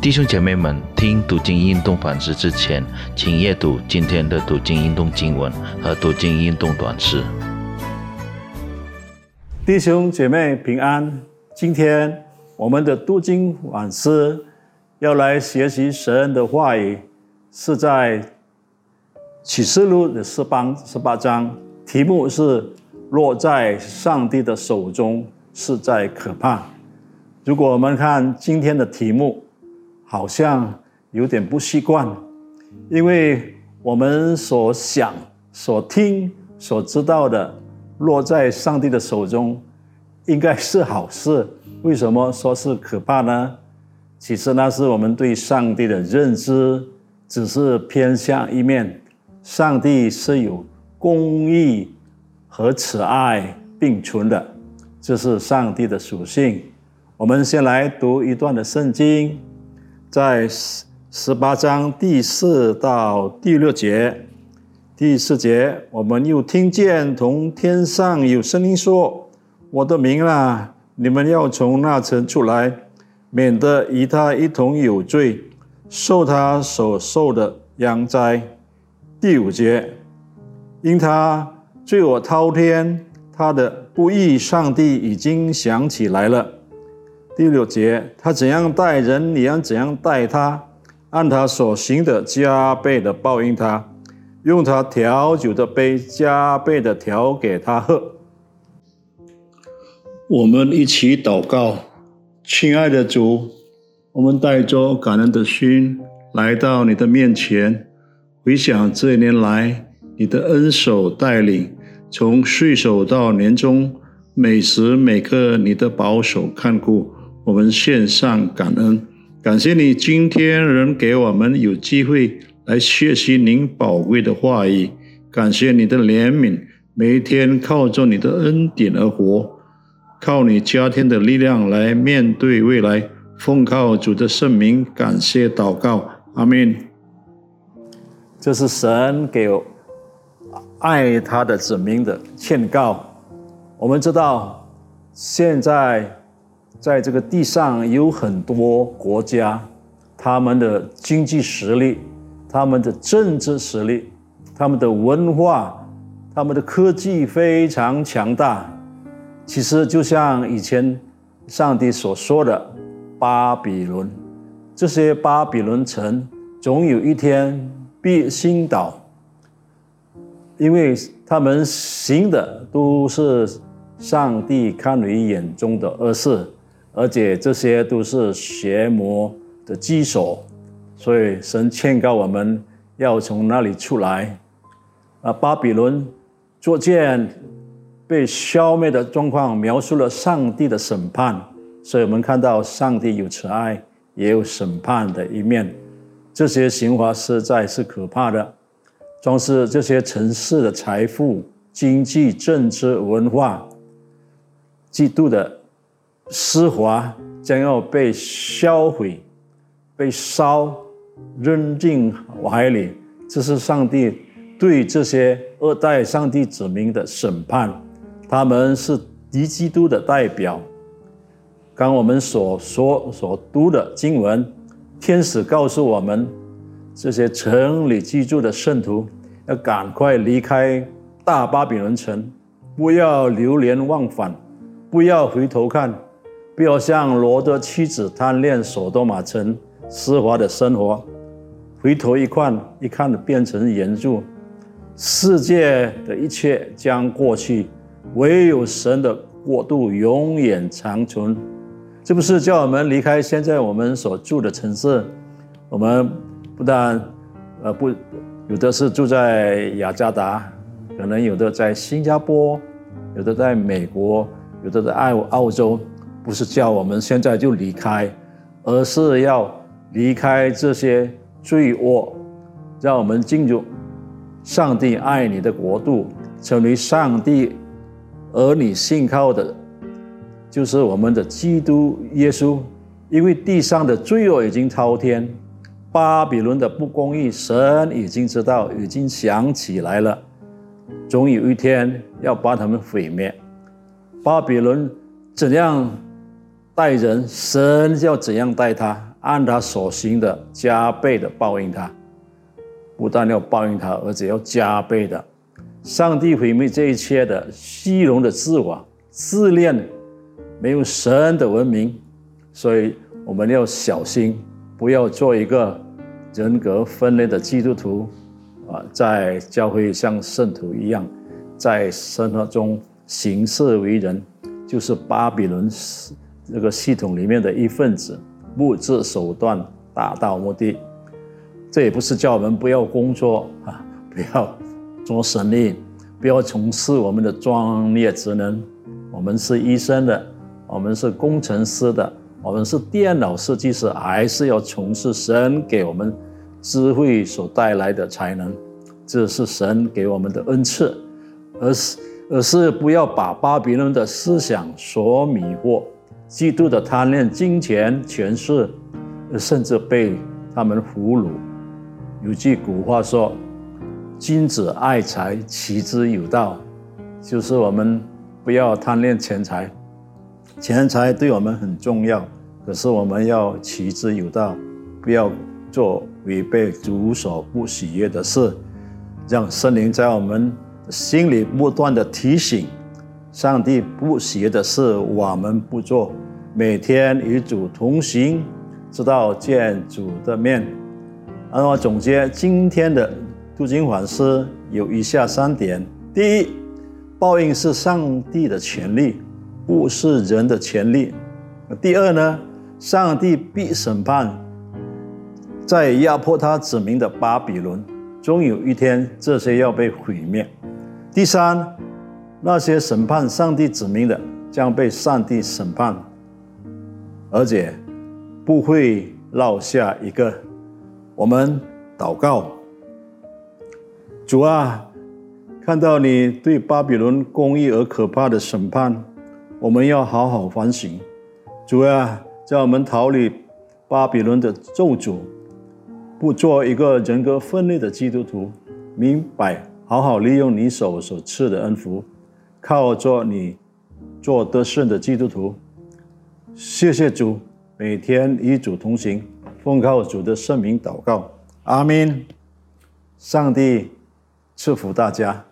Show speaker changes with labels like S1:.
S1: 弟兄姐妹们，听读经运动反思之前，请阅读今天的读经运动经文和读经运动短诗。
S2: 弟兄姐妹平安，今天我们的读经反思要来学习神的话语，是在启示录的十八十八章，题目是落在上帝的手中，实在可怕。如果我们看今天的题目，好像有点不习惯，因为我们所想、所听、所知道的。落在上帝的手中，应该是好事。为什么说是可怕呢？其实那是我们对上帝的认知只是偏向一面。上帝是有公义和慈爱并存的，这是上帝的属性。我们先来读一段的圣经，在十十八章第四到第六节。第四节，我们又听见从天上有声音说：“我的名啊，你们要从那层出来，免得与他一同有罪，受他所受的殃灾。”第五节，因他罪恶滔天，他的不义，上帝已经想起来了。第六节，他怎样待人，你要怎样待他，按他所行的加倍的报应他。用他调酒的杯加倍的调给他喝。我们一起祷告，亲爱的主，我们带着感恩的心来到你的面前，回想这一年来你的恩手带领，从岁首到年终，每时每刻你的保守看顾，我们献上感恩，感谢你今天仍给我们有机会。来学习您宝贵的话语，感谢你的怜悯，每一天靠着你的恩典而活，靠你加添的力量来面对未来，奉靠主的圣名，感谢祷告，阿门。这是神给爱他的子民的劝告。我们知道，现在在这个地上有很多国家，他们的经济实力。他们的政治实力、他们的文化、他们的科技非常强大。其实就像以前上帝所说的巴比伦，这些巴比伦城总有一天必倾倒，因为他们行的都是上帝看于眼中的恶事，而且这些都是邪魔的基所。所以神劝告我们要从那里出来。啊，巴比伦作剑被消灭的状况，描述了上帝的审判。所以我们看到上帝有慈爱，也有审判的一面。这些刑罚实在是可怕的。装饰这些城市的财富、经济、政治、文化，嫉妒的奢华将要被销毁、被烧。扔进海里，这是上帝对这些二代上帝子民的审判。他们是敌基督的代表。刚我们所说所读的经文，天使告诉我们，这些城里居住的圣徒要赶快离开大巴比伦城，不要流连忘返，不要回头看，不要像罗德妻子贪恋所多玛城。奢华的生活，回头一看，一看变成原著。世界的一切将过去，唯有神的国度永远长存。这不是叫我们离开现在我们所住的城市。我们不但呃不，有的是住在雅加达，可能有的在新加坡，有的在美国，有的在澳澳洲。不是叫我们现在就离开，而是要。离开这些罪恶，让我们进入上帝爱你的国度，成为上帝儿女信靠的，就是我们的基督耶稣。因为地上的罪恶已经滔天，巴比伦的不公义，神已经知道，已经想起来了，总有一天要把他们毁灭。巴比伦怎样待人，神要怎样待他。按他所行的加倍的报应他，不但要报应他，而且要加倍的。上帝毁灭这一切的虚荣的自我、自恋、没有神的文明，所以我们要小心，不要做一个人格分裂的基督徒啊！在教会像圣徒一样，在生活中行事为人，就是巴比伦这个系统里面的一份子。不择手段达到目的，这也不是叫我们不要工作啊，不要做生意，不要从事我们的专业职能。我们是医生的，我们是工程师的，我们是电脑设计师，还是要从事神给我们智慧所带来的才能。这是神给我们的恩赐，而是而是不要把巴比伦的思想所迷惑。嫉妒的贪恋金钱、权势，甚至被他们俘虏。有句古话说：“君子爱财，取之有道。”就是我们不要贪恋钱财，钱财对我们很重要，可是我们要取之有道，不要做违背主所不喜悦的事。让圣灵在我们心里不断的提醒。上帝不喜的事，我们不做。每天与主同行，直到见主的面。那么总结今天的读经反思有以下三点：第一，报应是上帝的权利，不是人的权利；第二呢，上帝必审判在压迫他子民的巴比伦，终有一天这些要被毁灭；第三。那些审判上帝子民的，将被上帝审判，而且不会落下一个。我们祷告，主啊，看到你对巴比伦公义而可怕的审判，我们要好好反省。主啊，叫我们逃离巴比伦的咒诅，不做一个人格分裂的基督徒，明白好好利用你手所赐的恩福。靠着你做得胜的基督徒，谢谢主，每天与主同行，奉靠主的圣名祷告，阿门。上帝赐福大家。